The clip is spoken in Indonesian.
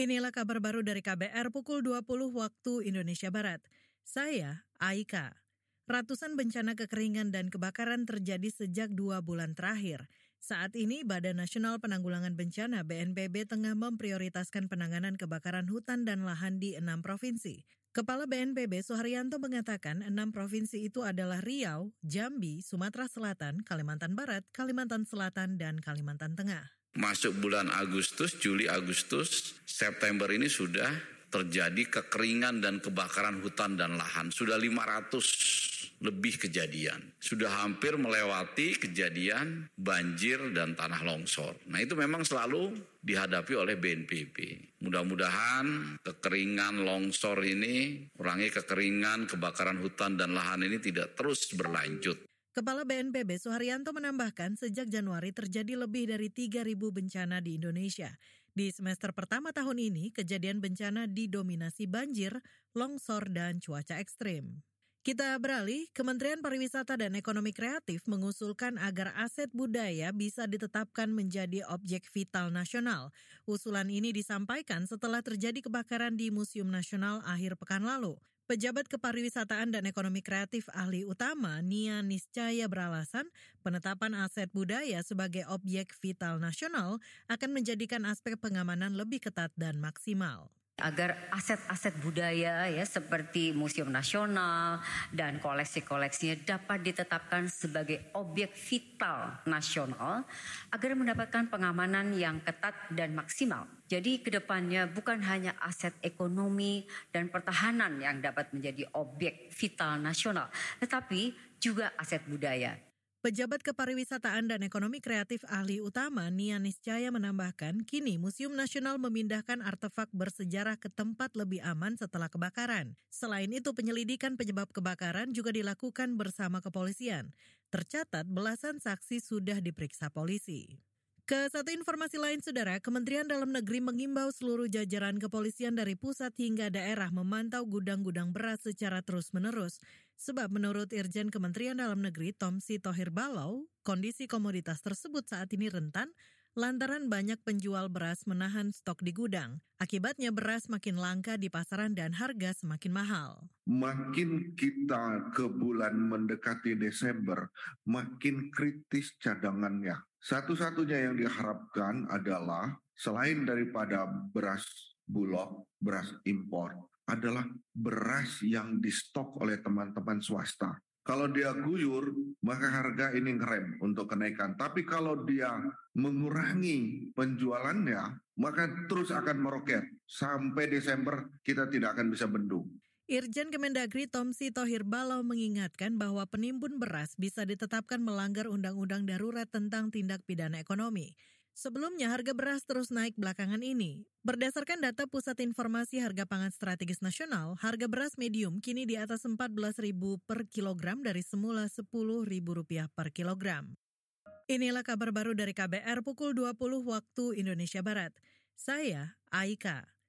Inilah kabar baru dari KBR pukul 20 waktu Indonesia Barat. Saya Aika. Ratusan bencana kekeringan dan kebakaran terjadi sejak dua bulan terakhir. Saat ini Badan Nasional Penanggulangan Bencana BNPB tengah memprioritaskan penanganan kebakaran hutan dan lahan di enam provinsi. Kepala BNPB Suharyanto mengatakan enam provinsi itu adalah Riau, Jambi, Sumatera Selatan, Kalimantan Barat, Kalimantan Selatan, dan Kalimantan Tengah. Masuk bulan Agustus, Juli, Agustus, September ini sudah terjadi kekeringan dan kebakaran hutan dan lahan. Sudah 500 lebih kejadian. Sudah hampir melewati kejadian banjir dan tanah longsor. Nah itu memang selalu dihadapi oleh BNPB. Mudah-mudahan kekeringan longsor ini, kurangi kekeringan, kebakaran hutan dan lahan ini tidak terus berlanjut. Kepala BNPB Suharyanto menambahkan sejak Januari terjadi lebih dari 3.000 bencana di Indonesia. Di semester pertama tahun ini, kejadian bencana didominasi banjir, longsor, dan cuaca ekstrim. Kita beralih, Kementerian Pariwisata dan Ekonomi Kreatif mengusulkan agar aset budaya bisa ditetapkan menjadi objek vital nasional. Usulan ini disampaikan setelah terjadi kebakaran di Museum Nasional akhir pekan lalu. Pejabat Kepariwisataan dan Ekonomi Kreatif ahli utama Nia Niscaya beralasan penetapan aset budaya sebagai objek vital nasional akan menjadikan aspek pengamanan lebih ketat dan maksimal agar aset-aset budaya ya seperti Museum Nasional dan koleksi-koleksinya dapat ditetapkan sebagai objek vital nasional agar mendapatkan pengamanan yang ketat dan maksimal. Jadi ke depannya bukan hanya aset ekonomi dan pertahanan yang dapat menjadi objek vital nasional, tetapi juga aset budaya. Pejabat Kepariwisataan dan Ekonomi Kreatif ahli utama Nia Niscaya menambahkan, kini Museum Nasional memindahkan artefak bersejarah ke tempat lebih aman setelah kebakaran. Selain itu, penyelidikan penyebab kebakaran juga dilakukan bersama kepolisian. Tercatat belasan saksi sudah diperiksa polisi. Ke satu informasi lain, Saudara, Kementerian Dalam Negeri mengimbau seluruh jajaran kepolisian dari pusat hingga daerah memantau gudang-gudang beras secara terus-menerus. Sebab menurut Irjen Kementerian Dalam Negeri Tomsi Tohir Balau, kondisi komoditas tersebut saat ini rentan lantaran banyak penjual beras menahan stok di gudang. Akibatnya beras makin langka di pasaran dan harga semakin mahal. Makin kita ke bulan mendekati Desember, makin kritis cadangannya satu-satunya yang diharapkan adalah selain daripada beras bulog, beras impor, adalah beras yang di stok oleh teman-teman swasta. Kalau dia guyur, maka harga ini ngerem untuk kenaikan. Tapi kalau dia mengurangi penjualannya, maka terus akan meroket. Sampai Desember kita tidak akan bisa bendung. Irjen Kemendagri Tomsi Tohir Balau mengingatkan bahwa penimbun beras bisa ditetapkan melanggar Undang-Undang Darurat tentang Tindak Pidana Ekonomi. Sebelumnya harga beras terus naik belakangan ini. Berdasarkan data Pusat Informasi Harga Pangan Strategis Nasional, harga beras medium kini di atas 14.000 per kilogram dari semula Rp10.000 per kilogram. Inilah kabar baru dari KBR pukul 20 waktu Indonesia Barat. Saya Aika.